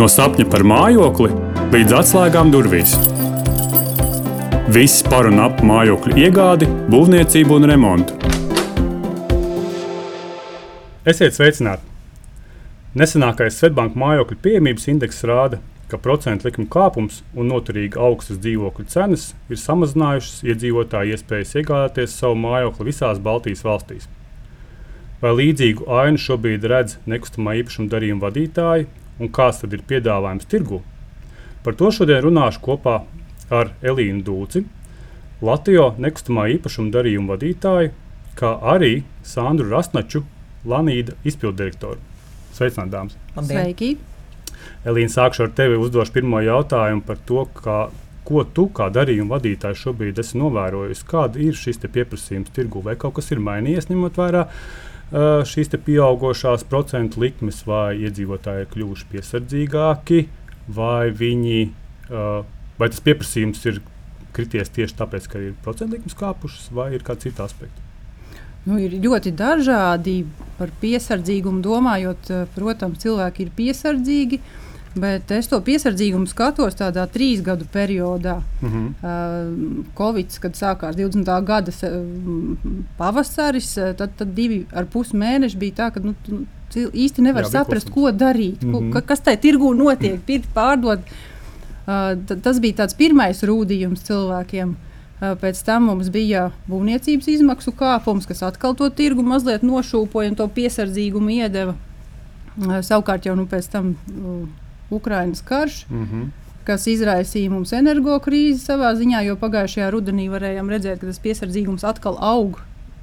No sapņa par mājokli līdz atslēgām durvīs. Viss par un ap mājokļu iegādi, būvniecību un remontu. Esiet sveicināti! Nesenākais Svetbanka mājokļu pieejamības indeks rāda, ka procentu likuma kāpums un noturīgi augstas dzīvokļu cenas ir samazinājušas iedzīvotāju iespējas iegādāties savu mājokli visās Baltijas valstīs. Vai līdzīgu ainu šobrīd redz nekustamā īpašuma darījuma vadītāji un kāds tad ir piedāvājums tirgu. Par to šodien runāšu kopā ar Elīnu Dūci, Latvijas nekustamā īpašuma darījuma vadītāju, kā arī Sandru Rasnaču, Lanīda izpilddirektoru. Sveicināti, dāmas! Sveiki! Elīna, sākšu ar tevi uzdošu pirmo jautājumu par to, kā, ko tu kā darījuma vadītājs šobrīd esi novērojis. Kāda ir šis pieprasījums tirgu vai kaut kas ir mainījies, ņemot vērā uh, šīs pieaugušās procentu likmes, vai iedzīvotāji ir kļuvuši piesardzīgāki, vai, viņi, vai tas pieprasījums ir krities tieši tāpēc, ka ir procentu likmes kāpušas, vai ir kādi citi aspekti? Nu, ir ļoti dažādi par piesardzīgumu domājot. Protams, cilvēki ir piesardzīgi. Uh, Bet es to piesardzīgumu skatos tādā trīs gadu periodā. Mm -hmm. uh, Covid, kad sākās 20. gada pavasaris, tad, tad divi ar pus mēneši bija tā, ka nu, īsti nevar Jā, saprast, kosmos. ko darīt, mm -hmm. ko, kas tajā tirgū notiek, pirkt, pārdot. Uh, tas bija tāds pirmais rūdījums cilvēkiem. Uh, pēc tam mums bija būvniecības izmaksu kāpums, kas atkal to tirgu mazliet nošūpoja un to piesardzīgumu iedeva. Uh, savukārt jau nu, pēc tam uh, Ukraiņas karš. Mm -hmm kas izraisīja mums energokrīzi savā ziņā, jo pagājušajā rudenī varējām redzēt, ka tas piesardzīgums atkal aug.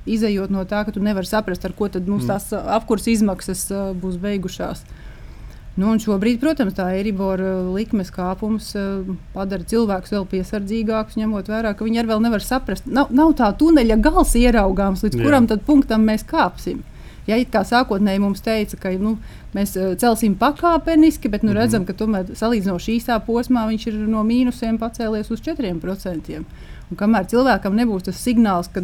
Izejot no tā, ka tu nevari saprast, ar ko mums mm. tās apkurses izmaksas uh, būs beigušās. Nu, šobrīd, protams, tā Eiribora likmes kāpums uh, padara cilvēkus vēl piesardzīgākus, ņemot vērā, ka viņi arī vēl nevar saprast. Nav, nav tā tuneļa gals ieraugāms, līdz Jā. kuram punktam mēs kāpsim. Ja it kā sākotnēji mums teica, ka nu, mēs uh, celsim pakāpeniski, bet nu, -hmm. redzam, ka tomēr salīdzinoši īsā posmā viņš ir no mīnusiem pacēlies uz 4%. Un kamēr cilvēkam nebūs tas signāls, ka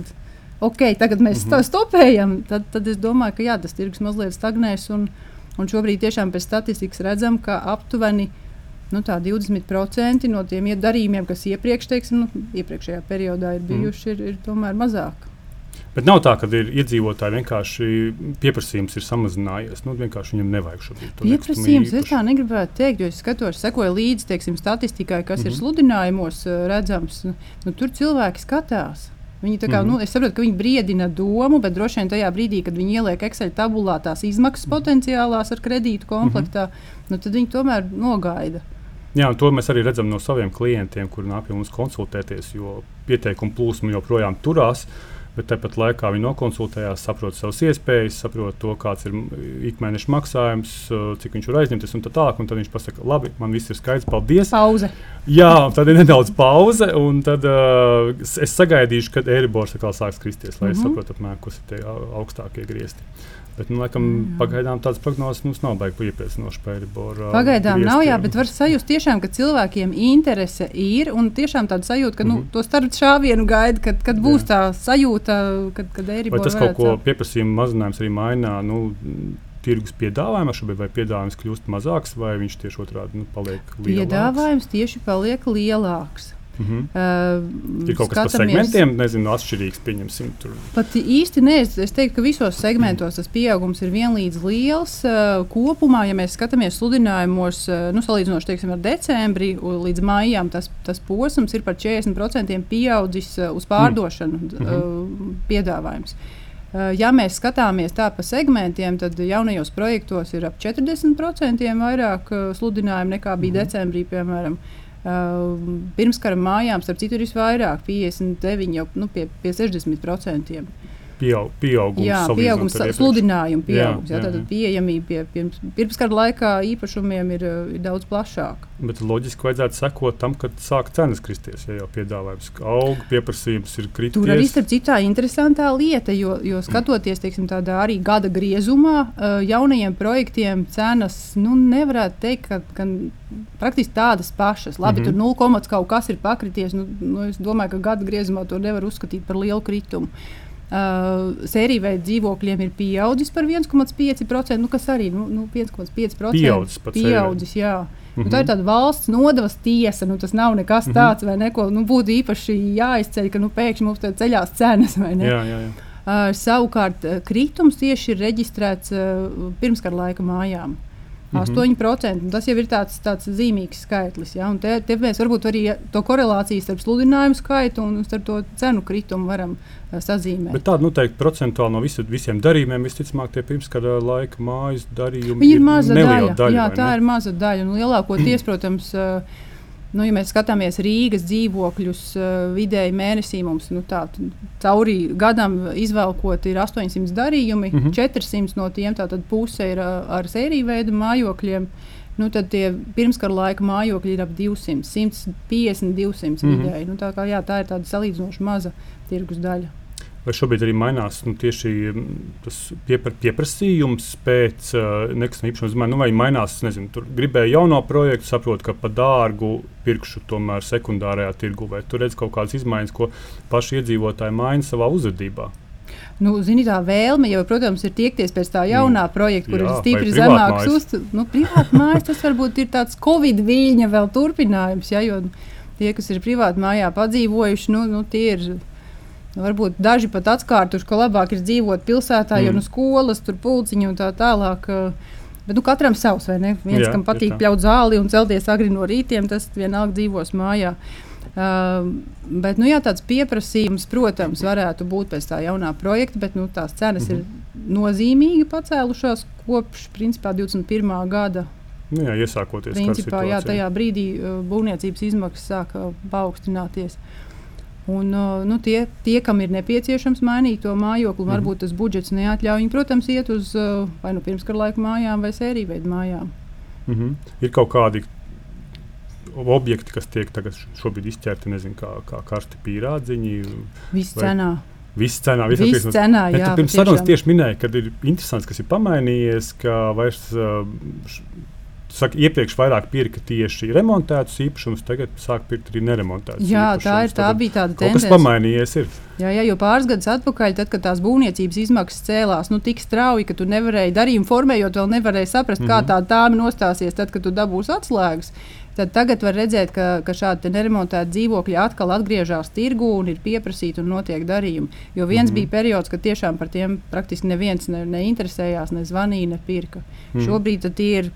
ok, tagad mēs mm -hmm. stopējam, tad, tad es domāju, ka jā, tas tirgus mazliet stagnēs. Un, un šobrīd tiešām pēc statistikas redzam, ka aptuveni nu, 20% no tiem darījumiem, kas iepriekš, teiksim, nu, iepriekšējā periodā ir mhm. bijuši, ir, ir tomēr mazāk. Bet nav tā, ka ir iedzīvotāji vienkārši pieprasījums ir samazinājies. Nu, vienkārši viņam nevajag šobrīd to pieprasījums. Es tā negribētu teikt, jo es skatos, sekoju līdzi teiksim, statistikai, kas mm -hmm. ir mhm. sludinājumos uh, redzams. Nu, tur cilvēki skatās. Viņi kā, mm -hmm. nu, es saprotu, ka viņi briedina domu, bet droši vien tajā brīdī, kad viņi ieliek Excel tabulā tās izmaksas -hmm. potenciālās ar kredītu komplektā, mm -hmm. nu, tad viņi tomēr nogaida. Jā, to mēs arī redzam no saviem klientiem, kuriem nāk pie mums konsultēties, jo pieteikumu plūsma joprojām turās. Uh, bet tāpat laikā viņi nokonsultējās, saprot savas iespējas, saprot to, kāds ir ikmēneša maksājums, cik viņš var aizņemties un tā tālāk. Un tad viņš pasakā, labi, man viss ir skaidrs, paldies. Pauze. Jā, tad ir nedaudz pauze, un tad uh, es sagaidīšu, kad Eiribors atkal sāks kristies, lai mm -hmm. es mhm. saprotu, apmēram, kas ir tie augstākie griezti. Bet, nu, laikam, jā. pagaidām tādas prognozes mums nav baigta iepriecinošas par Eiriboru. Pagaidām nav, jā, bet var sajust, tiešām, ka cilvēkiem interese ir un tiešām tāda sajūta, ka mm -hmm. nu, mhm. to starp šāvienu gaida, kad, kad būs jā. tā sajūta, kad, kad Eiriboru. Vai tas kaut ko pieprasījuma mazinājums arī maina? Nu, tirgus piedāvājumā šobrīd, vai piedāvājums kļūst mazāks, vai viņš tieši otrādi nu, paliek lielāks? Piedāvājums tieši paliek lielāks. Mm -hmm. uh, ir kaut kas tāds segmentiem, nezinu, atšķirīgs. Pat īsti nē, es, teiktu, ka visos segmentos tas pieaugums ir vienlīdz liels. Uh, kopumā, ja mēs skatāmies sludinājumos, uh, nu, salīdzinoši teiksim, ar decembri līdz maijam, tas, tas posms ir par 40% pieaudzis uh, uz pārdošanu mm -hmm. piedāvājums. Ja mēs skatāmies tā pa segmentiem, tad jaunajos projektos ir ap 40% vairāk sludinājumu nekā bija mm -hmm. decembrī, piemēram. Uh, Uh, pirmskara mājām, starp citu, ir visvairāk, 59, jau nu, pie, pie 60% pieaug, pieaugums. Jā, pieaugums, sludinājumu pieaugums. Jā, jā, jā. Tātad pieejamība pie, pie pirmskara laikā īpašumiem ir, ir daudz plašāka. Bet loģiski vajadzētu sekot tam, kad sāk cenas kristies. Ja jau piedāvājums aug, pieprasījums ir kritis. Tur arī starp citu tā interesantā lieta, jo, jo skatoties teiksim, tādā arī gada griezumā, jaunajiem projektiem cenas nu, nevarētu teikt, ka, ka praktiski tādas pašas. Labi, mm -hmm. tur 0,5 kaut kas ir pakrities. Nu, nu, es domāju, ka gada griezumā to nevar uzskatīt par lielu kritumu. Uh, Sērija veida dzīvokļiem ir pieaudzis par 1,5%, nu, kas arī nu, nu, 5,5% Pieaudzis pieaudzis, jā. Mm Mhm. -hmm. nu, tā ir tāda valsts nodevas tiesa. Nu, tas nav nekas tāds, vai neko nu, būtu īpaši jāizceļ, ka nu, pēkšņi mums te ceļās cenas. Jā, jā, jā. Uh, savukārt, uh, kritums tieši ir reģistrēts uh, pirmskara laika mājām. Mhm. 8%. un Tas jau ir tāds, tāds zīmīgs skaitlis. Ja? Un Te, te mēs varbūt arī to korelāciju starp sludinājumu skaitu un starp to cenu kritumu varam uh, sazīmēt. Bet tāda noteikti procentuāli no visu, visiem darījumiem, visticamāk, tie pirmskara laika mājas darījumi Viņa ir maza neliela daļa. daļa jā, tā ne? ir maza daļa. Un lielākoties, protams, uh, nu, ja mēs skatāmies Rīgas dzīvokļus, uh, vidēji mēnesī mums nu, tā, cauri gadam izvēlkot ir 800 darījumi. Mm. -hmm. 400 no tiem puse ir uh, ar sēriju veidu mājokļiem. Nu, tad tie pirmskara laika mājokļi ir ap 200, 150, 200 mm. -hmm. vidēji. Nu, tā, kā, jā, tā ir tāda salīdzinoši maza tirgus daļa. Vai šobrīd arī mainās nu, tieši mm, tas piepra, pieprasījums pēc uh, nekustamā īpašuma? Nu, vai mainās, nezinu, tur gribēja jauno projektu, saprot, ka par dārgu pirkšu tomēr sekundārajā tirgu, vai tur redz kaut kādas izmaiņas, ko paši iedzīvotāji maina savā uzvedībā. Nu, zini, tā vēlme jau, protams, ir tiekties pēc tā jaunā mm. projekta, kur Jā, ir stipri zemāks uztvērs. Nu, privāti mājas tas varbūt ir tāds Covid viļņa vēl turpinājums. Ja, jo tie, kas ir privāti mājā padzīvojuši, nu, nu, tie ir. Nu, Varbūt daži pat atkārtuši, ka labāk ir dzīvot pilsētā, mm. jo no skolas tur pulciņi un tā tālāk. uh, Bet nu, katram savs, vai ne? Viens, Jā, kam patīk pļaut zāli un celties agri no rītiem, tas vienalga dzīvos mājā. Uh, bet nu, jā, tāds pieprasījums, protams, varētu būt pēc tā jaunā projekta, bet nu, tās cenas mm Mhm. -hmm. ir nozīmīgi pacēlušās kopš principā, 21. gada. Nu, jā, iesākoties Principā, jā, tajā brīdī uh, būvniecības izmaksas sāka paaugstināties. Un, uh, nu, tie, tie, kam ir nepieciešams mainīt to mājokli, Mhm. varbūt tas budžets neatļauj, viņi, protams, iet uz uh, vai nu pirmskara laika mājām, vai sēriju veidu mājām. -hmm. Ir kaut kādi objekti, kas tiek šobrīd izķerti, nezinu, kā, kā karsti pīrādziņi. Viss cenā. Viss cenā, viss Viss cenā, jā. pirms sarunas tieši minēji, ka ir interesants, kas ir pamainījies, ka vairs saki, iepriekš vairāk pirka tieši remontētus īpašumus, tagad sāk pirkt arī neremontētus. Jā, tā ir. Tā bija tāda Kaut kas tendence. pamainījies. Ir. Jā, jā, jo pāris gadus atpakaļ, tad, kad tās būvniecības izmaksas cēlās nu, tik strauji, ka tu nevarēji darījumu formējot, vēl nevarēji saprast, mm -hmm. kā Mhm. tā tāma nostāsies, tad, kad tu dabūsi atslēgas. Tad tagad var redzēt, ka, ka šādi neremontēti dzīvokļi atkal atgriežas tirgu un ir pieprasīti un notiek darījumi. Jo viens mm. -hmm. bija periods, kad tiešām par tiem praktiski neviens ne, neinteresējās, ne zvanīja, ne pirka. Mm. Mhm. Šobrīd tad tie ir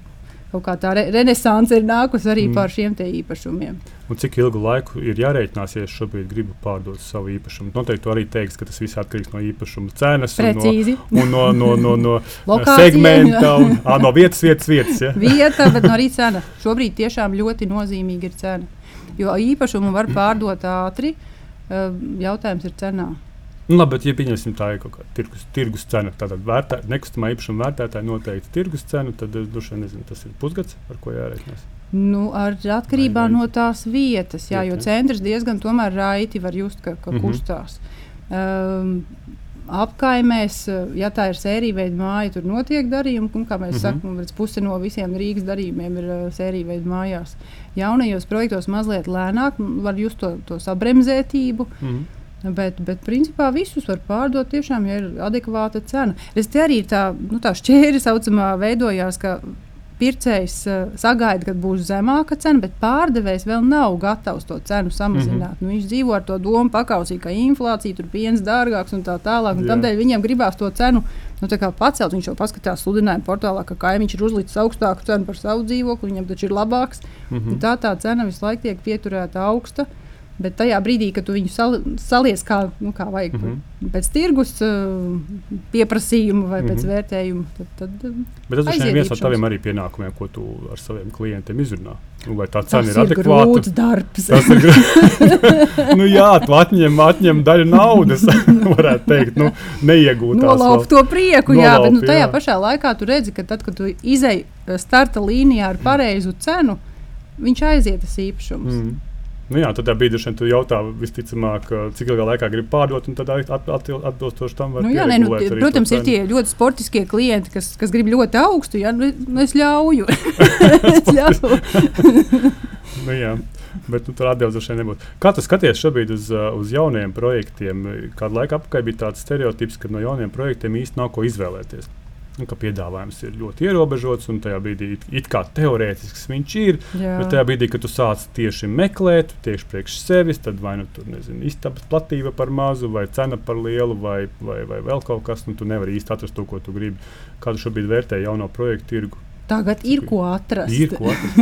kaut kā tā re renesanse ir nākusi arī mm. pār šiem īpašumiem. Un cik ilgu laiku ir jārēķinās, ja es šobrīd gribu pārdot savu īpašumu? Noteikti arī teiks, ka tas viss atkarīgs no īpašuma cenas un no, Precīzi. un no, no, no, no segmenta un ā, no vietas, vietas, vietas. Ja? vieta, bet no arī cena. Šobrīd tiešām ļoti nozīmīga ir cena. Jo īpašumu var pārdot ātri. eh, Jautājums ir cenā. Nu, labi, bet, ja pieņemsim tā ir kaut kāda tirgus, tirgus cena, tad vērtē, nekustamā īpašuma vērtētāja noteikti tirgus cenu, tad es droši vien nezinu, tas ir pusgads, ar ko jārēķinās. Nu, ar, atkarībā Vai- vai- no tās vietas, jā, jo centrs diezgan raiti var just, ka, ka Mhm. kustās. Um, apkaimēs, eh, ja tā ir sērija veida māja, tur notiek darījumi. Un, kā mēs mm -hmm. sakām, puse no visiem Rīgas darījumiem ir uh, sērija veida mājās. Jaunajos projektos mazliet lēnāk var just to, to sabremzētību. Mhm. Bet, bet principā visus var pārdot tiešām, ja ir adekvāta cena. Es te arī tā, nu, tā šķēri saucamā veidojās, ka pircējs uh, sagaida, ka būs zemāka cena, bet pārdevējs vēl nav gatavs to cenu samazināt. Mm -hmm. nu, viņš dzīvo ar to domu pakausī, ka inflācija tur piens dārgāks un tā tālāk. Un Jā. tādēļ viņiem gribās to cenu nu, pacelt. Viņš jau paskatās sludinājumu portālā, ka kaimiņš ir uzlicis augstāku cenu par savu dzīvokli, viņam taču ir labāks. Mhm. Un Tā tā cena visu laiku tiek pieturēta augsta. Bet tajā brīdī, kad tu viņu sal, saliec kā, nu, kā vajag, mm. -hmm. pēc tirgus uh, pieprasījuma vai mm -hmm. pēc Mhm. vērtējuma, tad, tad uh, Bet tas Aiziet viens no taviem arī pienākumiem, ko tu ar saviem klientiem izrunā. Nu, vai tā cena ir, ir ir adekvāta? grūts darbs. Tas ir grūti. nu, jā, tu atņem, atņem daļu naudas, varētu teikt, nu, neiegūtās. Nolaupt vēl. to prieku, jā, bet nu, Nolaup, tajā jā. pašā laikā tu redzi, ka tad, kad tu izej uh, starta līnijā ar pareizu cenu, viņš aiziet tas īpašums. Mm. Nu, jā, tad brīdī tu jautā, visticamāk, cik ilgā laikā grib pārdot, un tad at, at, at, atbilstoši tam var Nu, jā, nē, nu, arī protams, ir tie ļoti sportiskie klienti, kas, kas grib ļoti augstu. Jā, nu, nu, es ļauju. es ļauju. Nu, jā. Bet nu, tur droši vien nebūtu. Kā tu skaties šobrīd uz, uz jauniem projektiem? Kādu laiku atpakaļ bija tāds stereotips, ka no jauniem projektiem īstenībā nav ko izvēlēties. Nu, ka piedāvājums ir ļoti ierobežots, un tajā brīdī it, it kā teorētisks viņš ir. Jā. Bet tajā brīdī, kad tu sāc tieši meklēt, tieši priekš sevis, tad vai nu tur nezinu, istabas platība par mazu, vai cena par lielu, vai, vai, vai vēl kaut kas, un tu nevari īsti atrast to, ko tu gribi. Kādu šobrīd vērtē jauno projektu tirgu? Tagad ir ko atrast. Ir ko atrast.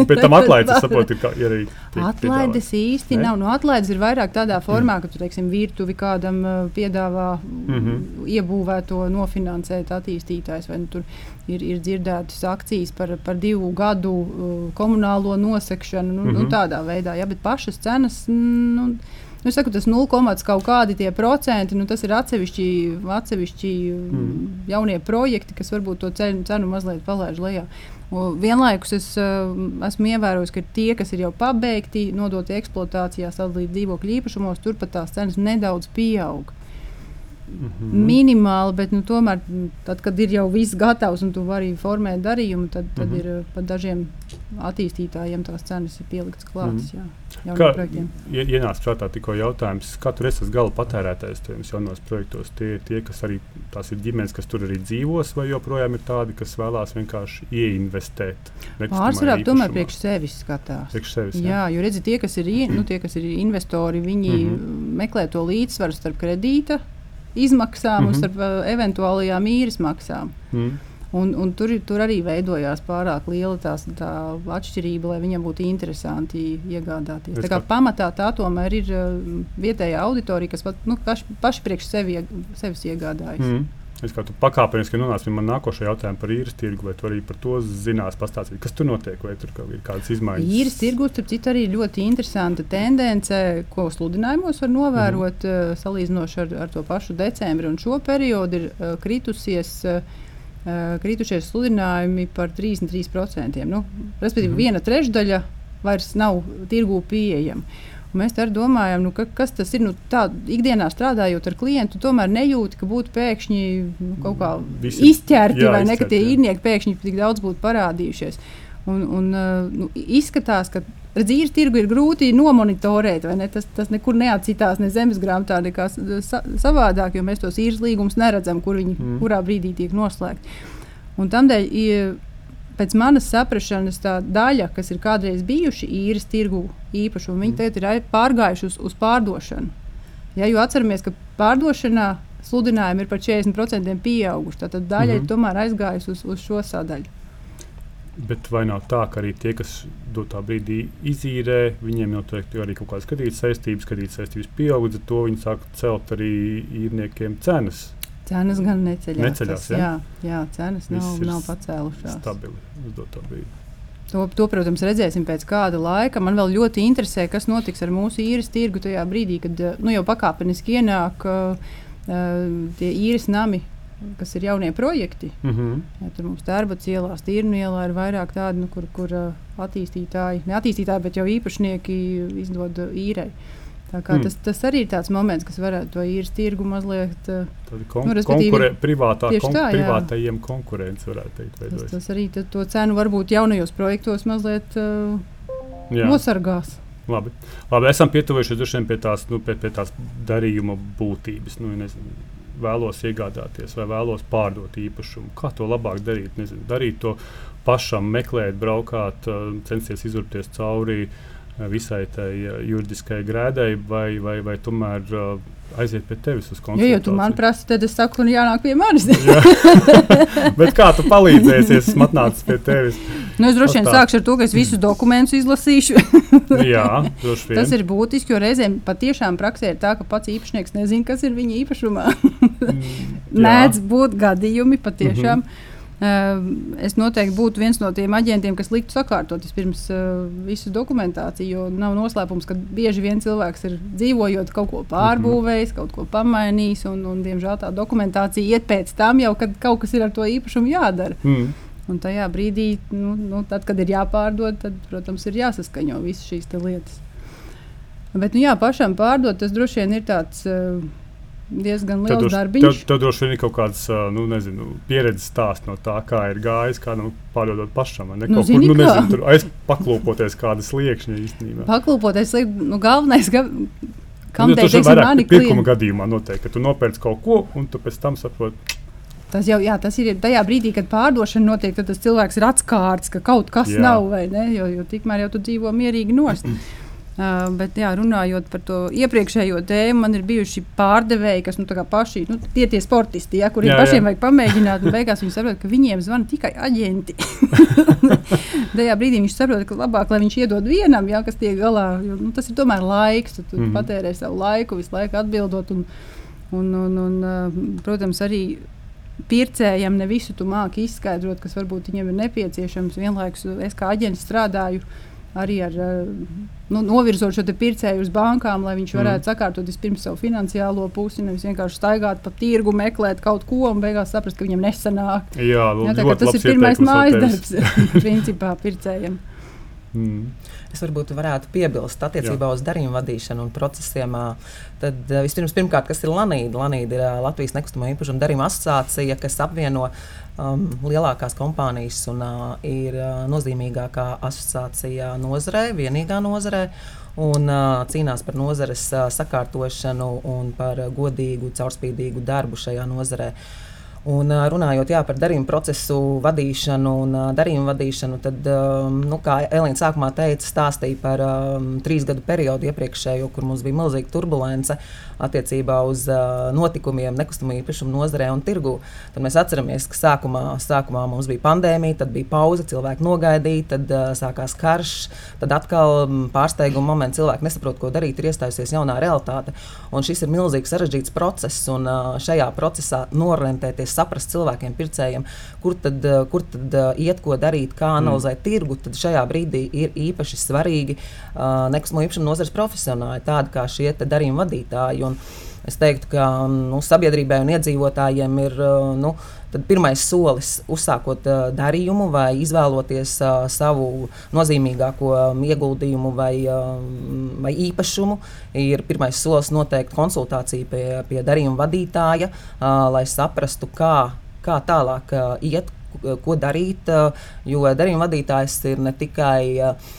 Un pēc tam atlaides, es saprotu, ir, ir arī. tiek Atlaides īsti Ne? nav. Nu, atlaides ir vairāk tādā formā, ka tu teiksim, virtuvi kādam uh, piedāvā mm Mhm. iebūvēto nofinansēt attīstītājs. Vai, nu, tur ir, ir dzirdētas akcijas par, par divu gadu uh, komunālo nosekšanu. Nu, mm Mhm. -hmm. nu, tādā veidā, ja, bet pašas cenas. Nu, Nu, saku, tas 0, kaut kādi tie procenti, nu, tas ir atsevišķi, atsevišķi mm. jaunie projekti, kas varbūt to cenu, cenu mazliet palaiž lejā. Un Vienlaikus es uh, esmu ievērojis, ka tie, kas ir jau pabeigti, nodoti eksploatācijā, sadalīti dzīvokļu īpašumos, turpat tās cenas nedaudz pieaug. Mhm. Minimāli, bet nu, tomēr, tad, kad ir jau viss gatavs un tu vari formēt darījumu, tad, tad mm -hmm. ir uh, pat dažiem attīstītājiem tās cenas ir pieliktas klātas. Mm -hmm. Kā projektiem. ie- ienāca prātā tikko jautājums, kā tur esat gala patērētājs tajos jaunos projektos? Tie ir tie, kas arī tās ir ģimenes, kas tur arī dzīvos, vai joprojām ir tādi, kas vēlās vienkārši ieinvestēt? Pārsvarā tomēr priekš sevis skatās. Priekš sevis. Jā, jo redziet, tie, kas ir, nu, tie, kas ir investori, viņi mm. -hmm. meklē to līdzsvaru starp kredīta izmaksām mm -hmm. starp uh, eventuālajām īres maksām. Mm. Un, un tur, tur arī veidojās pārāk liela tās, tā atšķirība, lai viņam būtu interesanti iegādāties. Es Tā kā pamatā tā tomēr ir uh, vietējā auditorija, kas pat, nu, paši, paši priekš sevi, sevis iegādājas. Mm. Es kā tu pakāpeniski nonācu pie manas nākošā jautājuma par īres tirgu, vai tu arī par to zinās, pastāstīt, kas tur notiek, vai tur ir kādas izmaiņas. Īres tirgus, starp citu, arī ļoti interesanta tendence, ko sludinājumos var novērot, mm -hmm. salīdzinoši ar, ar to pašu decembri. Un šo periodu ir uh, kritusies. Uh, uh, kritušies sludinājumi par 33%. Nu, respektīvi, mm. -hmm. viena trešdaļa vairs nav tirgū pieejama. Un mēs arī domājam, nu, ka, kas tas ir. Nu, tā, ikdienā strādājot ar klientu, tomēr nejūti, ka būtu pēkšņi nu, kaut kā Visi- izķerti, jā, vai ne, ka tie īrnieki pēkšņi tik daudz būtu parādījušies. Un, un, uh, nu, izskatās, ka dzīves tirgu ir grūti nomonitorēt. vai Ne? Tas, tas nekur neatcitās ne zemes grāmatā, nekā sa savādāk, jo mēs tos īres līgumus neredzam, kur viņi, Mm. kurā brīdī tiek noslēgti. Un Tādēļ, pēc manas saprašanas, tā daļa, kas ir kādreiz bijuši īres tirgu īpašumi, viņi Mm. tagad ir pārgājuši uz, uz pārdošanu. Ja, jo atceramies, ka pārdošanā sludinājumi ir par 40% pieauguši. Tad daļa mm Mhm. -hmm. ir tomēr aizgājusi uz, uz šo sadaļu. Bet vai nav tā, ka arī tie, kas dotā brīdī izīrē, viņiem noteikti arī kaut kādas kredīt saistības, kredīt saistības pieaug, ar to viņi sāk celt arī īrniekiem cenas. Cenas gan neceļās. Neceļās, tas, ja? jā, jā, cenas nav, nav pacēlušās. Stabili uz dotā brīdī. To, to, protams, redzēsim pēc kāda laika. Man vēl ļoti interesē, kas notiks ar mūsu īres tirgu tajā brīdī, kad eh, nu, jau pakāpeniski ienāk uh, tie īres nami, kas ir jaunie projekti. Mm -hmm. Ja, tur mums Tērbats ielā, Stīrnu ielā ir vairāk tādu, nu, kur, kur uh, attīstītāji, ne attīstītāji, bet jau īpašnieki izdod uh. Tā kā Mm. tas, tas arī ir tāds moments, kas varētu to īres tirgu mazliet. Tāda kon Nu, respektīvi, konkurē, privātā, kon tā, privātajiem konkurence varētu teikt. tas, tas arī to cenu varbūt jaunajos projektos mazliet uh, Jā. nosargās. Labi. Labi, esam pietuvušies pie tās, nu, pie, pie tās darījuma būtības. Nu, nezinu, vēlos iegādāties vai vēlos pārdot īpašumu. Kā to labāk darīt? Nezinu, darīt to pašam, meklēt, braukāt, uh, censties izurpties cauri uh, visai tai uh, juridiskai grēdai, vai, vai, vai tomēr uh, aiziet pie tevis uz Jo, konsultāciju. ja tu man prasi, tad es saku, un jānāk pie manis. Bet kā tu palīdzēsi, ja esmu atnācis pie tevis? nu, es droši vien sākšu ar to, ka es visus dokumentus izlasīšu. Jā, droši vien. Tas ir būtiski, jo reizēm patiešām praksē ir tā, ka pats īpašnieks nezina, kas ir viņa īpašumā. Mm, Mēdz būt gadījumi patiešām. Mm -hmm. Uh, es noteikti būtu viens no tiem aģentiem, kas liktu sakārtot vispirms uh, visu dokumentāciju. Jo nav noslēpums, ka bieži vien cilvēks ir dzīvojot, kaut ko pārbūvējis, kaut ko pamainījis. Un, un, diemžēl tā dokumentācija iet pēc tam, jau kad kaut kas ir ar to īpašumu jādara. Mm. Un tajā brīdī, nu, nu, tad, kad ir jāpārdod, tad, protams, ir jāsaskaņo visas šīs lietas. Bet, nu, jā, pašam pārdot, tas droši vien ir tāds uh, diezgan liels droši- darbiņš. Tev, tev droši vien ir kaut kāds nu, nezinu, pieredzes stāsts no tā, kā ir gājis, kā nu, pārdodot pašam. Ne? Nu, Kaut zini kur, nu, nezinu, tur aizpaklūpoties kāda sliekšņa īstenībā. Paklūpoties, liek, nu, galvenais, ka, kam Nu, te tas ir teiksim, vairāk mani pirkuma gadījumā noteikti, ka tu nopērci kaut ko, un tu pēc tam saproti, Tas jau jā, tas ir tajā brīdī, kad pārdošana notiek, tad tas cilvēks ir atskārts, ka kaut kas jā. nav, vai ne? Jo, jo tikmēr jau tu dzīvo mierīgi nost. Uh, bet, jā, runājot par to iepriekšējo tēmu, man ir bijuši pārdevēji, kas nu, paši nu, tie tie sportisti, ja, kuriem Jā, jā. pašiem vajag pamēģināt. un Beigās viņi saprot, ka viņiem zvana tikai aģenti. Tajā brīdī viņš saprot, ka labāk, lai viņš iedod vienam, ja, kas tiek galā. Jo, nu, tas ir tomēr laiks, tu mm. -hmm. patērē savu laiku, visu laiku atbildot. Un, un, un, un, uh, protams, arī pircējiem ne visu tu māki izskaidrot, kas varbūt viņiem ir nepieciešams. Vienlaikus es kā aģents strādāju arī ar eh, nu, novirzot šo te pircēju uz bankām, lai viņš varētu mm. sakārtot vispirms savu finansiālo pusi, nevis vienkārši staigāt pa tirgu, meklēt kaut ko un beigās saprast, ka viņam nesanāk. jā, Jā, tā, tas ir pirmais mājas darbs, principā, pircējiem. Mm. Es varbūt varētu piebilst attiecībā Jā. uz darījumu vadīšanu un procesiem. Tad vispirms, pirmkārt, kas ir Lanīda? Lanīda ir Latvijas nekustamo īpašumu darījuma asociācija, kas apvieno um, lielākās kompānijas un uh, ir uh, nozīmīgākā asociācija nozarē, vienīgā nozarē. Un uh, cīnās par nozares uh, sakārtošanu un par uh, godīgu, caurspīdīgu darbu šajā nozarē. Un, runājot jā, par darījumu procesu vadīšanu un ā, darījumu vadīšanu, tad, nu, kā Elīna sākumā teica, stāstīja par um, trīs gadu periodu iepriekšējo, kur mums bija milzīga turbulence attiecībā uz uh, notikumiem nekustamā īpašuma nozarē un tirgu. Tad mēs atceramies, ka sākumā, sākumā mums bija pandēmija, tad bija pauze, cilvēki nogaidīja, tad uh, sākās karš, tad atkal pārsteiguma moments, cilvēki nesaprot, ko darīt, ir iestājusies jaunā realitāte. Un šis ir milzīgs sarežģīts process, un uh, šajā procesā norentēties, saprast cilvēkiem, pircējiem, kur tad, uh, kur tad uh, iet, ko darīt, kā analizēt mm. tirgu, tad šajā brīdī ir īpaši svarīgi uh, nekustamo īpašumu nozares profesionāļi, tādi kā šie darījuma vadītāji. Un Es teiktu, ka nu, sabiedrībai un iedzīvotājiem ir nu, tad pirmais solis uzsākot uh, darījumu vai izvēloties uh, savu nozīmīgāko um, ieguldījumu vai, um, vai īpašumu. Ir pirmais solis noteikti konsultācija pie, pie darījuma vadītāja, uh, lai saprastu, kā, kā tālāk uh, iet, ko- darīt. Uh, jo darījuma vadītājs ir ne tikai uh,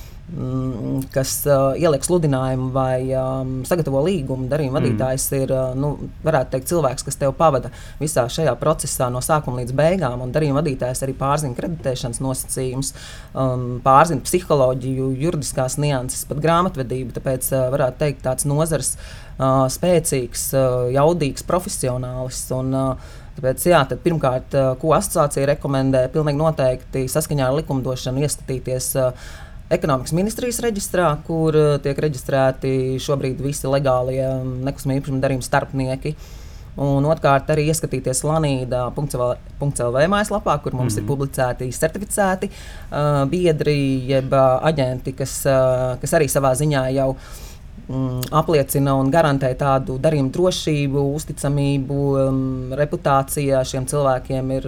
kas uh, ieliek sludinājumu vai um, sagatavo līgumu. Darījuma vadītājs ir uh, nu, teikt, cilvēks, kas tev pavada visā šajā procesā no sākuma līdz beigām. Darījuma vadītājs arī pārzina kreditēšanas nosacījumus, um, pārzina psiholoģiju, juridiskās nianses, pat grāmatvedību. Tāpēc uh, varētu teikt, tāds nozars uh, spēcīgs, uh, jaudīgs profesionālis. Un, uh, Tāpēc, jā, tad pirmkārt, uh, ko asociācija rekomendē, pilnīgi noteikti saskaņā ar likumdošanu ieskatīties uh, ekonomikas ministrijas reģistrā, kur uh, tiek reģistrēti šobrīd visi legālie um, nekustamā īpašuma darījuma starpnieki. Un otrkārt, arī ieskatīties Lanīdā.CLV mājaslapā, kur mums mm -hmm. ir publicēti certificēti uh, biedri, jeb uh, aģenti, kas, uh, kas arī savā ziņā jau mm, apliecina un garantē tādu darījumu drošību, uzticamību, um, reputācijā šiem cilvēkiem ir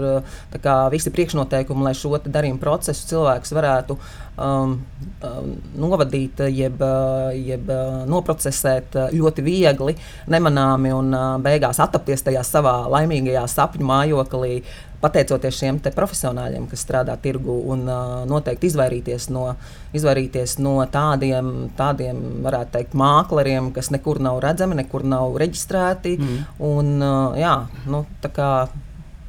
kā visi priekšnoteikumi, lai šo darījumu procesu cilvēks varētu um, um, novadīt, jeb, jeb noprocesēt ļoti viegli, nemanāmi un beigās attapties tajā savā laimīgajā sapņu mājoklī. Pateicoties šiem profesionāļiem, kas strādā tirgu, un uh, noteikti izvairīties no, izvairīties no tādiem, tādiem, varētu teikt, mākleriem, kas nekur nav redzami, nekur nav reģistrēti. Mm. Un, uh, jā, nu, tā kā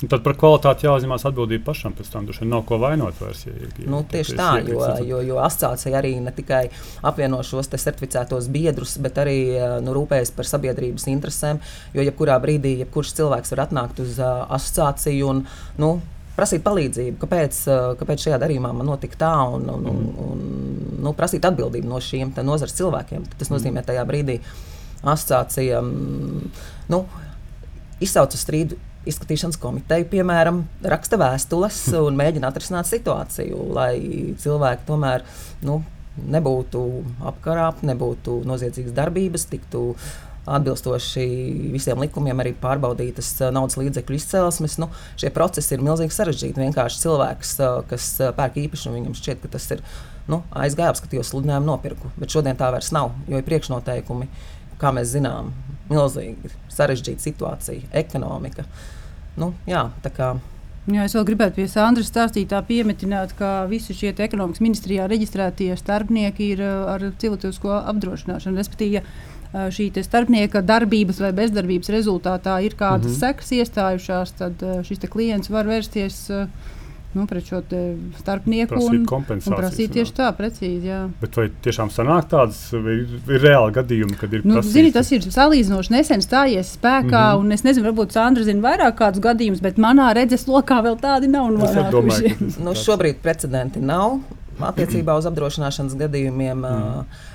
Un Tad par kvalitāti jāuzņemās atbildība pašam. Pēc tam tur nav ko vainot vairs. Ja, ja, Nu, tieši tā, jo, jo, jo asociācija arī ne tikai apvieno šos certificētos biedrus, bet arī eh, nu, rūpējas par sabiedrības interesēm. Jo jebkurā brīdī jebkurš cilvēks var atnākt uz uh, asociāciju un nu, prasīt palīdzību, kāpēc, uh, kāpēc šajā darījumā man notika tā, un, un, un, un nu, prasīt atbildību no šiem nozares cilvēkiem. Tas nozīmē tajā brīdī asociācija mm, nu, izsauca strīdu izskatīšanas komiteja, piemēram, raksta vēstules un mēģina atrisināt situāciju, lai cilvēki tomēr nu, nebūtu apkarāpti, nebūtu noziedzīgas darbības, tiktu atbilstoši visiem likumiem arī pārbaudītas uh, naudas līdzekļu izcelsmes. Nu, šie procesi ir milzīgi sarežģīti. Vienkārši cilvēks, uh, kas uh, pērk īpašumu, viņam šķiet, ka tas ir nu, aizgājis, apskatījos sludinājumu, nopirku. Bet šodien tā vairs nav, jo ir priekšnoteikumi, kā mēs zinām. milzīgi sarežģīta situācija, ekonomika. Nu, jā, tā kā Jā, es vēl gribētu pie Sandras stāstīt, tā piemetināt, ka visi šie ekonomikas ministrijā reģistrētie starpnieki ir uh, ar cilvēcisko apdrošināšanu. Respektīvi, ja uh, šī starpnieka darbības vai bezdarbības rezultātā ir kādas mm -hmm. sekas iestājušās, tad uh, šis klients var vērsties. Uh, nu, pret šo starpnieku Prasīt kompensācijas, prasīt tieši tā, precīzi. Jā. Bet vai tiešām sanāk tādas, ir, ir reāli gadījumi, kad ir Nu, prasīts? zini, tas ir salīdzinoši nesen stājies spēkā, mm. -hmm. un es nezinu, varbūt Sandra zina vairāk kādus gadījumus, bet manā redzeslokā vēl tādi nav. Domāju, tas nu, šobrīd precedenti nav attiecībā uz apdrošināšanas gadījumiem. Mm. Uh,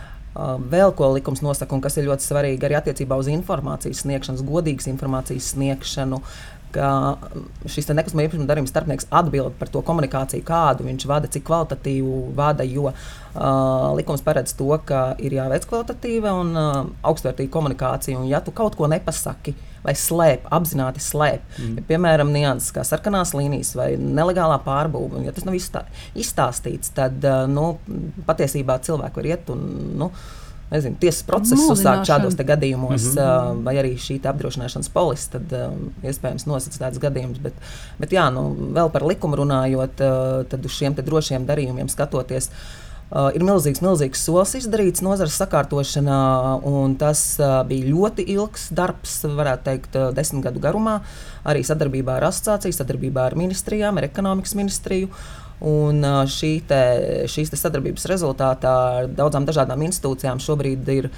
vēl ko likums nosaka, un kas ir ļoti svarīgi arī attiecībā uz informācijas sniegšanu, godīgas informācijas sniegšanu, ka šis nekustamā īpašuma darījuma starpnieks atbild par to komunikāciju, kādu viņš vada, cik kvalitatīvu vada. Jo uh, likums paredz to, ka ir jāveic kvalitatīva un uh, augstvērtīga komunikācija. Un, ja tu kaut ko nepasaki vai slēp, apzināti slēp, mm. ja, piemēram, nianses kā sarkanās līnijas vai nelegālā pārbūve, ja tas nav izstā, izstāstīts, tad uh, nu, patiesībā cilvēki var iet un. Nu, nezinu, tiesas procesu uzsākt šādos te gadījumos, mm -hmm. uh, vai arī šī apdrošināšanas polise, tad um, iespējams nosacīt tādus gadījumus. Bet, bet jā, nu, vēl par likumu runājot, uh, tad uz šiem te drošiem darījumiem skatoties. Uh, ir milzīgs, milzīgs solis izdarīts nozares sakārtošanā, un tas uh, bija ļoti ilgs darbs, varētu teikt, uh, desmit gadu garumā. Arī sadarbībā ar asociāciju, sadarbībā ar ministrijām, ar ekonomikas ministriju. Un šī te, šīs te sadarbības rezultātā ar daudzām dažādām institūcijām šobrīd ir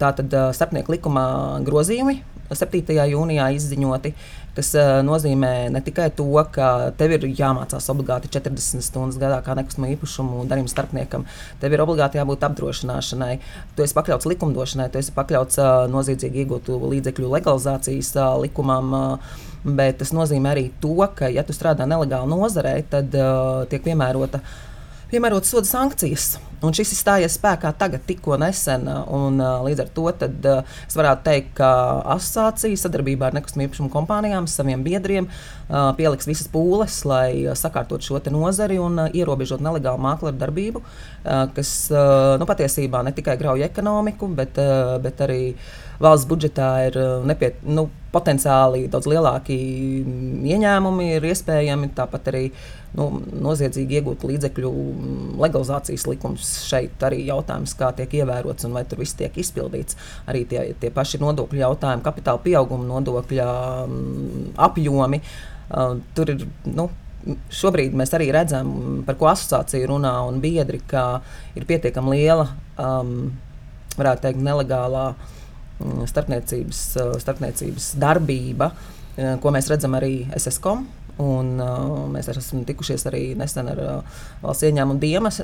tātad starpnieku likumā grozījumi 7. jūnijā izziņoti, kas nozīmē ne tikai to, ka tev ir jāmācās obligāti 40 stundas gadā kā nekustamo īpašumu darījuma starpniekam, tev ir obligāti jābūt apdrošināšanai, tu esi pakļauts likumdošanai, tu esi pakļauts noziedzīgi iegūtu līdzekļu legalizācijas likumam. Uh, Bet tas nozīmē arī to, ka, ja tu strādā nelegāli nozarē, tad uh, tiek piemērota piemērot soda sankcijas. Un šis ir stājies spēkā tagad, tikko nesen. Un, līdz ar to tad, es varētu teikt, ka asociācija sadarbībā ar nekustamā īpašuma kompānijām, saviem biedriem, pieliks visas pūles, lai sakārtotu šo nozari un ierobežot nelegālu mākslinieku darbību, kas nu, patiesībā ne tikai grauj ekonomiku, bet, bet arī valsts budžetā ir nepiet, nu, potenciāli daudz lielāki ieņēmumi, ir iespējami tāpat arī nu, noziedzīgi iegūt līdzekļu legalizācijas likums. Šeit arī jautājums, kā tiek ievērots un vai tur viss tiek izpildīts. Arī tie, tie paši nodokļu jautājumi, kapitāla pieauguma nodokļa mm, apjomi. Uh, tur ir. Nu, Šobrīd mēs arī redzam, par ko asociācija runā un biedri, ka ir pietiekami liela, um, varētu teikt, nelegālā mm, starpniecības, uh, starpniecības darbība, uh, ko mēs redzam arī SSCOM. Un, uh, mēs esam tikušies arī nesen ar uh, valsts ieņēmumu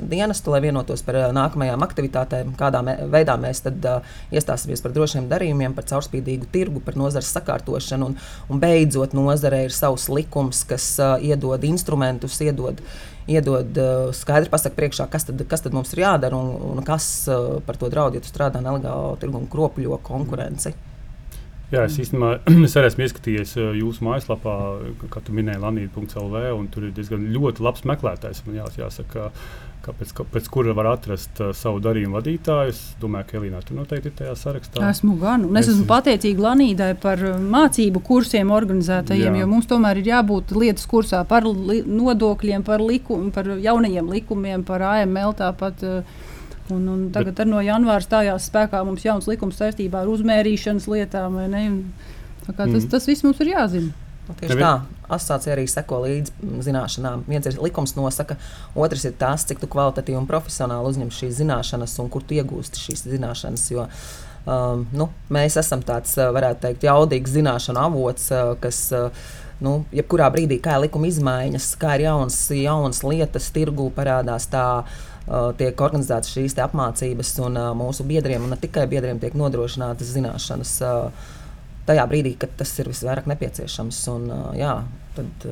dienestu, lai vienotos par uh, nākamajām aktivitātēm, kādā mē, veidā mēs tad, uh, iestāsimies par drošiem darījumiem, par caurspīdīgu tirgu, par nozares sakārtošanu. Un, un beidzot, nozarē ir savs likums, kas uh, iedod instrumentus, iedod, iedod uh, skaidri pasakot priekšā, kas tad, kas tad mums ir jādara un, un kas uh, par to draud, ja tu strādā nelegālā tirgu un kropļo konkurenci. Jā, es īstenībā es arī esmu ieskatījies uh, jūsu mājaslapā, kā tu minēji, Lanīda.CLV, un tur ir diezgan ļoti labs meklētājs. Man jās, jāsaka, kāpēc, kāpēc kura var atrast uh, savu darījumu vadītāju. Es domāju, ka Elīna tur noteikti ir tajā sarakstā. Esmu gan. Un es Es- esmu pateicīga Lanīdai par uh, mācību kursiem organizētajiem, Jā. jo mums tomēr ir jābūt lietas kursā par nodokļiem, par, likum, par jaunajiem likumiem, par AML tāpat. uh, Un, un tagad Bet... no janvāra stājās spēkā mums jauns likums saistībā ar uzmērīšanas lietām. vai ne? Un tā kā Tas, Mhm. tas viss mums ir jāzina. Nu, Tieši Tev ir- tā, asociācija arī seko līdzi mm, zināšanām. Viens ir likums nosaka, otrs ir tas, cik tu kvalitatīvi un profesionāli uzņem šīs zināšanas un kur tu iegūsti šīs zināšanas. Jo, um, nu, mēs esam tāds, uh, varētu teikt, jaudīgs zināšanu avots, uh, kas. Uh, Nu, jebkurā brīdī, kā ir likuma izmaiņas, kā ir jaunas, jaunas lietas, tirgū parādās, tā uh, tiek organizētas šīs apmācības, un mūsu biedriem, un ne tikai biedriem, tiek nodrošinātas zināšanas. Tajā brīdī, kad tas ir visvairāk nepieciešams. Un, jā, tad,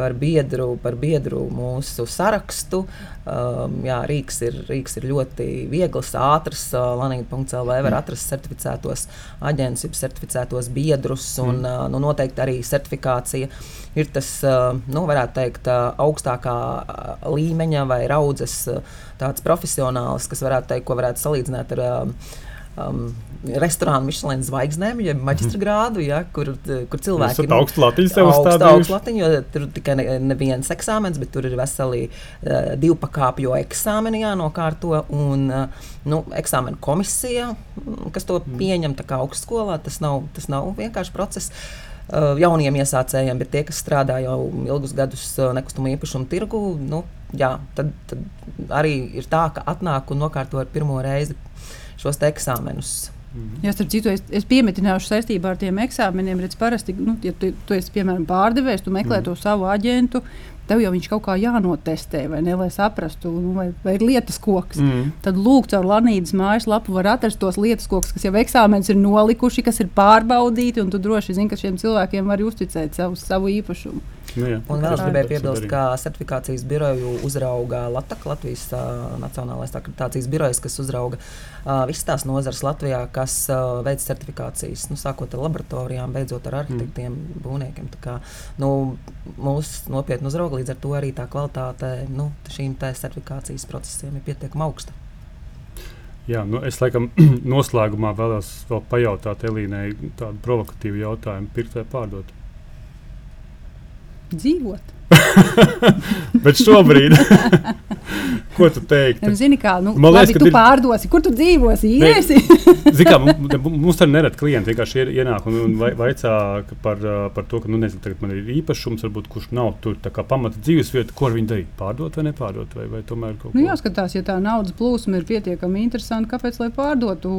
par biedru, par biedru mūsu sarakstu. Um, jā, Rīgas ir, Rīgas ir ļoti viegls, ātrs. Uh, Lanīna.CLV var atrast certificētos aģentus, jeb certificētos biedrus. Un, Mm. uh, nu, noteikti arī certifikācija ir tas, uh, nu, varētu teikt, uh, augstākā uh, līmeņa vai raudzes uh, tāds profesionāls, kas varētu teikt, ko varētu salīdzināt ar. Uh, um, restorānu Michelin zvaigznēm, jeb maģistra grādu, ja, kur, kur cilvēki Esat augstu latiņu sev uzstādījuši. augstu latiņu, jo tur tikai ne, neviens eksāmens, bet tur ir veseli uh, divu pakāpju eksāmeni jānokārto. Un, uh, nu, eksāmena komisija, mm, kas to pieņem tā kā augstskolā, tas nav, tas nav vienkārši process. Uh, jauniem iesācējiem, bet tie, kas strādā jau ilgus gadus uh, nekustamo īpašumu tirgu, nu, jā, tad, tad arī ir tā, ka atnāk un nokārto ar pirmo reizi šos eksāmenus. Jā, starp citu, es, es piemetināšu saistībā ar tiem eksāmeniem. Redz, parasti, nu, ja tu, tu esi piemēram pārdevējs, tu meklē mm. to savu aģentu, tev jau viņš kaut kā jānotestē, vai ne, lai saprastu, nu, vai, vai ir lietas koks. Mm. Tad lūk, caur Lanīdas mājaslapu var atrast tos lietas kokus, kas jau eksāmenis ir nolikuši, kas ir pārbaudīti, un tu droši zini, ka šiem cilvēkiem var uzticēt savu, savu īpašumu. Nu, jā, Un vēl es gribēju piebilst, ka certifikācijas biroju uzrauga LATAK, Latvijas uh, Nacionālais akreditācijas birojs, kas uzrauga uh, visas tās nozares Latvijā, kas uh, veic certifikācijas, nu, sākot ar laboratorijām, beidzot ar arhitektiem, mm. būvniekiem. Tā Kā, nu, mūs nopietni uzrauga, līdz ar to arī tā kvalitāte nu, šīm certifikācijas procesiem ir pietiekami augsta. Jā, nu es laikam noslēgumā vēlos vēl pajautāt Elīnai tādu provokatīvu jautājumu, pirkt vai pārdot. Dzīvot. Bet šobrīd, ko tu teiktu? Nu, Zini, kā nu, Man liekas, labi, tu ir- pārdosi, kur tu dzīvosi? Zini, kā, mums, tur nereti klienti vienkārši ienāk un, un vai- vaicā par, par to, ka nu, nezinu, tagad man ir īpašums, varbūt, kurš nav tur pamata dzīves vieta, ko ar viņu darīt. Pārdot vai nepārdot, vai, vai tomēr kaut ko Nu, jāskatās, ja tā naudas plūsma ir pietiekami interesanta, kāpēc lai pārdotu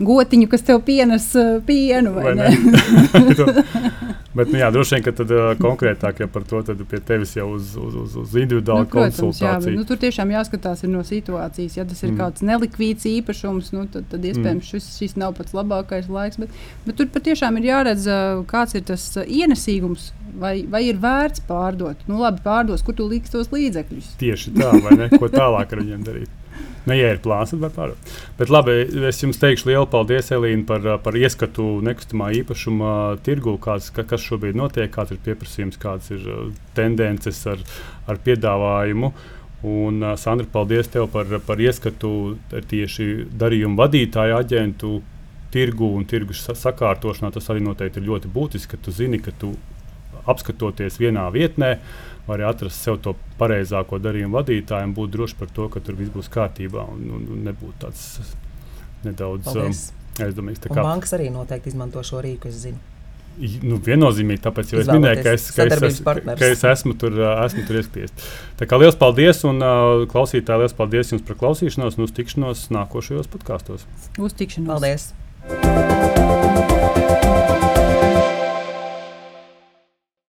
gotiņu, kas tev pienes uh, pienu? Vai Vai? Bet, nu, jā, droši vien, ka tad, uh, konkrētāk jau par to pie tevis jau uz, uz, uz, uz individuālu Nu, protams, jā, bet, konsultāciju. nu, tur tiešām jāskatās ir no situācijas. Ja tas ir Mm. mm. kāds nelikvīds īpašums, nu, tad, tad iespējams šis, šis nav pats labākais laiks. Bet, bet tur patiešām ir jāredz, ā, kāds ir tas ienesīgums, vai, vai ir vērts pārdot. Nu, labi, pārdos, kur tu liks tos līdzekļus. Tieši tā, vai ne? Ko tālāk ar viņiem darīt? Ne, ja ir plāns, tad var pārdot. Bet labi, es jums teikšu lielu paldies, Elīna, par, par ieskatu nekustamā īpašuma tirgu, kāds, ka, kas šobrīd notiek, kāds ir pieprasījums, kādas ir uh, tendences ar, ar piedāvājumu. Un, uh, Sandra, paldies tev par, par ieskatu tieši darījumu vadītāju aģentu tirgu un tirgus sa- sakārtošanā. Tas arī noteikti ir ļoti būtiski, ka tu zini, ka tu apskatoties vienā vietnē, vari atrast sev to pareizāko darījumu vadītāju un būt droši par to, ka tur viss būs kārtībā un, un, un nebūtu tāds nedaudz Paldies. um, aizdomīgs. Kā- bankas arī noteikti izmanto šo rīku, es zinu. Nu, viennozīmīgi, tāpēc jau es minēju, ka es, ka es, es, ka es esmu tur, ā, esmu tur ieskaties. Tā kā liels paldies, un uh, klausītāji, liels paldies jums par klausīšanos un uz tikšanos nākošajos podkāstos. Uz tikšanos! Paldies!